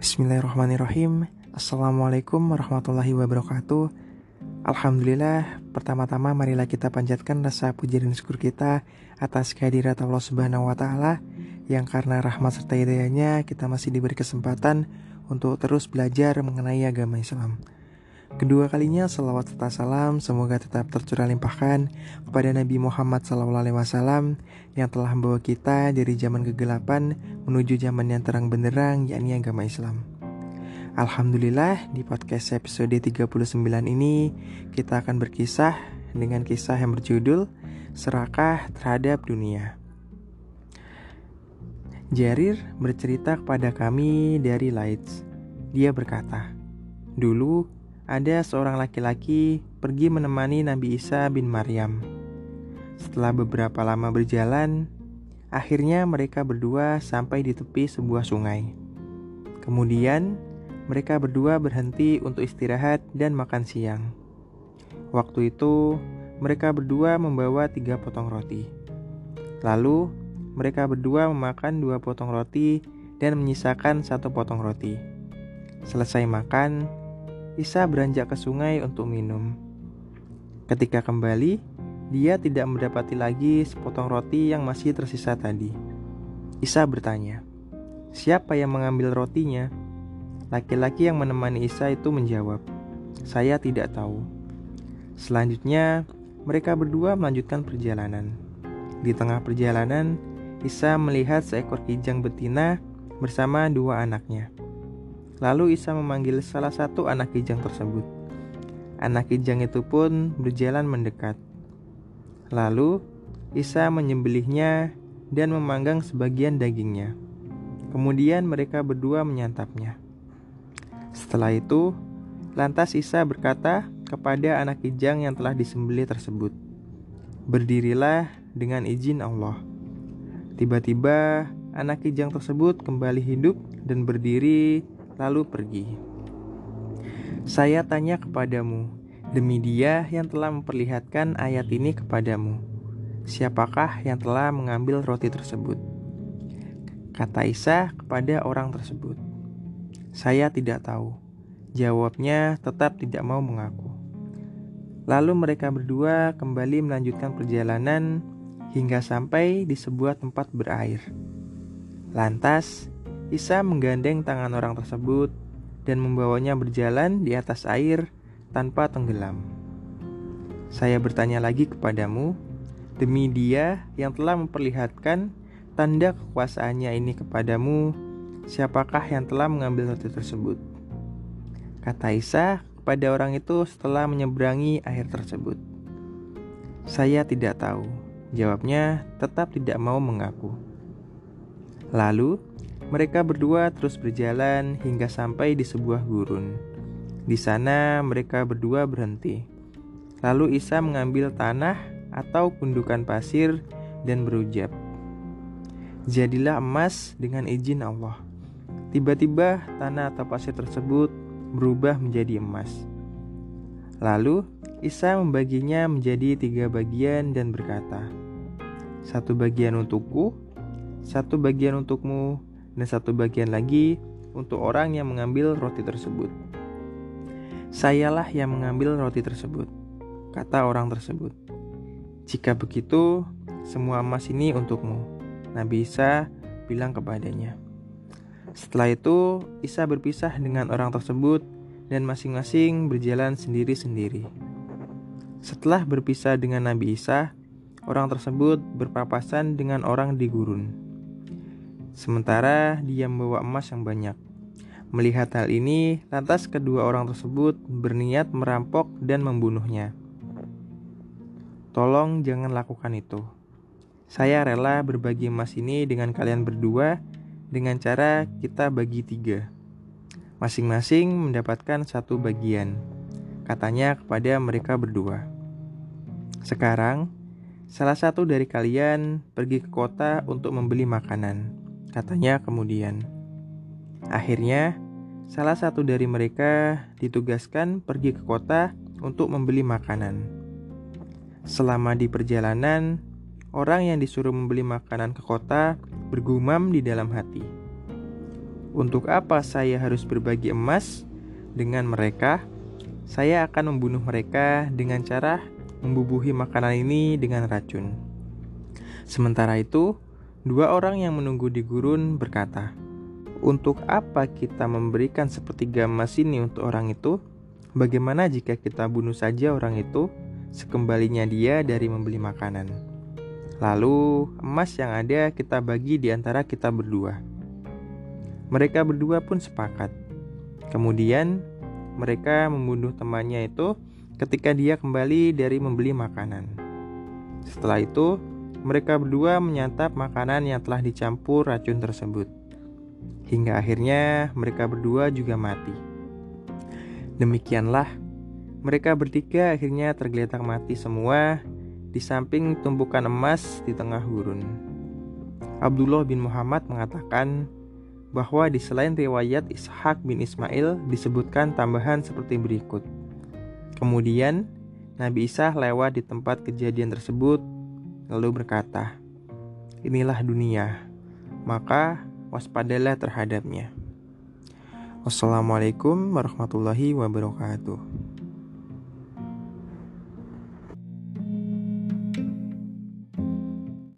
Bismillahirrahmanirrahim. Assalamualaikum warahmatullahi wabarakatuh. Alhamdulillah Pertama-tama marilah kita panjatkan rasa puji dan syukur kita Atas kehadirat Allah subhanahu wa ta'ala Yang karena rahmat serta hidayahnya Kita masih diberi kesempatan Untuk terus belajar mengenai agama Islam Kedua kalinya salawat serta salam semoga tetap tercurah limpahkan kepada Nabi Muhammad SAW yang telah membawa kita dari zaman kegelapan menuju zaman yang terang benderang yakni agama Islam. Alhamdulillah di podcast episode 39 ini kita akan berkisah dengan kisah yang berjudul Serakah Terhadap Dunia. Jarir bercerita kepada kami dari Lights. Dia berkata, Dulu ada seorang laki-laki pergi menemani Nabi Isa bin Maryam. Setelah beberapa lama berjalan, akhirnya mereka berdua sampai di tepi sebuah sungai. Kemudian, mereka berdua berhenti untuk istirahat dan makan siang. Waktu itu, mereka berdua membawa tiga potong roti. Lalu, mereka berdua memakan dua potong roti dan menyisakan satu potong roti. Selesai makan, Isa beranjak ke sungai untuk minum. Ketika kembali, dia tidak mendapati lagi sepotong roti yang masih tersisa tadi. Isa bertanya, "Siapa yang mengambil rotinya?" Laki-laki yang menemani Isa itu menjawab, "Saya tidak tahu." Selanjutnya, mereka berdua melanjutkan perjalanan. Di tengah perjalanan, Isa melihat seekor kijang betina bersama dua anaknya. Lalu Isa memanggil salah satu anak kijang tersebut. Anak kijang itu pun berjalan mendekat. Lalu Isa menyembelihnya dan memanggang sebagian dagingnya. Kemudian mereka berdua menyantapnya. Setelah itu, lantas Isa berkata kepada anak kijang yang telah disembelih tersebut, "Berdirilah dengan izin Allah." Tiba-tiba, anak kijang tersebut kembali hidup dan berdiri lalu pergi. Saya tanya kepadamu, demi dia yang telah memperlihatkan ayat ini kepadamu, siapakah yang telah mengambil roti tersebut? Kata Isa kepada orang tersebut, saya tidak tahu. Jawabnya tetap tidak mau mengaku. Lalu mereka berdua kembali melanjutkan perjalanan hingga sampai di sebuah tempat berair. Lantas, Isa menggandeng tangan orang tersebut dan membawanya berjalan di atas air tanpa tenggelam. Saya bertanya lagi kepadamu, demi Dia yang telah memperlihatkan tanda kekuasaannya ini kepadamu, siapakah yang telah mengambil roti tersebut? Kata Isa kepada orang itu setelah menyeberangi air tersebut. Saya tidak tahu. Jawabnya tetap tidak mau mengaku. Lalu mereka berdua terus berjalan hingga sampai di sebuah gurun. Di sana mereka berdua berhenti. Lalu Isa mengambil tanah atau gundukan pasir dan berucap, "Jadilah emas dengan izin Allah." Tiba-tiba tanah atau pasir tersebut berubah menjadi emas. Lalu Isa membaginya menjadi tiga bagian dan berkata, "Satu bagian untukku, satu bagian untukmu, dan satu bagian lagi untuk orang yang mengambil roti tersebut. Sayalah yang mengambil roti tersebut, kata orang tersebut. Jika begitu, semua emas ini untukmu. Nabi Isa bilang kepadanya. Setelah itu, Isa berpisah dengan orang tersebut dan masing-masing berjalan sendiri-sendiri. Setelah berpisah dengan Nabi Isa, orang tersebut berpapasan dengan orang di gurun. Sementara dia membawa emas yang banyak. Melihat hal ini, lantas kedua orang tersebut berniat merampok dan membunuhnya. Tolong jangan lakukan itu. Saya rela berbagi emas ini dengan kalian berdua dengan cara kita bagi tiga. Masing-masing mendapatkan satu bagian, katanya kepada mereka berdua. Sekarang, salah satu dari kalian pergi ke kota untuk membeli makanan katanya kemudian. Akhirnya, salah satu dari mereka ditugaskan pergi ke kota untuk membeli makanan. Selama di perjalanan, orang yang disuruh membeli makanan ke kota bergumam di dalam hati. Untuk apa saya harus berbagi emas dengan mereka? Saya akan membunuh mereka dengan cara membubuhi makanan ini dengan racun. Sementara itu, dua orang yang menunggu di gurun berkata, "Untuk apa kita memberikan sepertiga emas ini untuk orang itu? Bagaimana jika kita bunuh saja orang itu sekembalinya dia dari membeli makanan? Lalu, emas yang ada kita bagi di antara kita berdua." Mereka berdua pun sepakat. Kemudian mereka membunuh temannya itu ketika dia kembali dari membeli makanan. Setelah itu, mereka berdua menyantap makanan yang telah dicampur racun tersebut. Hingga akhirnya mereka berdua juga mati. Demikianlah, mereka bertiga akhirnya tergeletak mati semua di samping tumpukan emas di tengah gurun. Abdullah bin Muhammad mengatakan, bahwa di selain riwayat Ishak bin Ismail disebutkan tambahan seperti berikut. Kemudian, Nabi Isa lewat di tempat kejadian tersebut lalu berkata, Inilah dunia, maka waspadalah terhadapnya. Wassalamualaikum warahmatullahi wabarakatuh.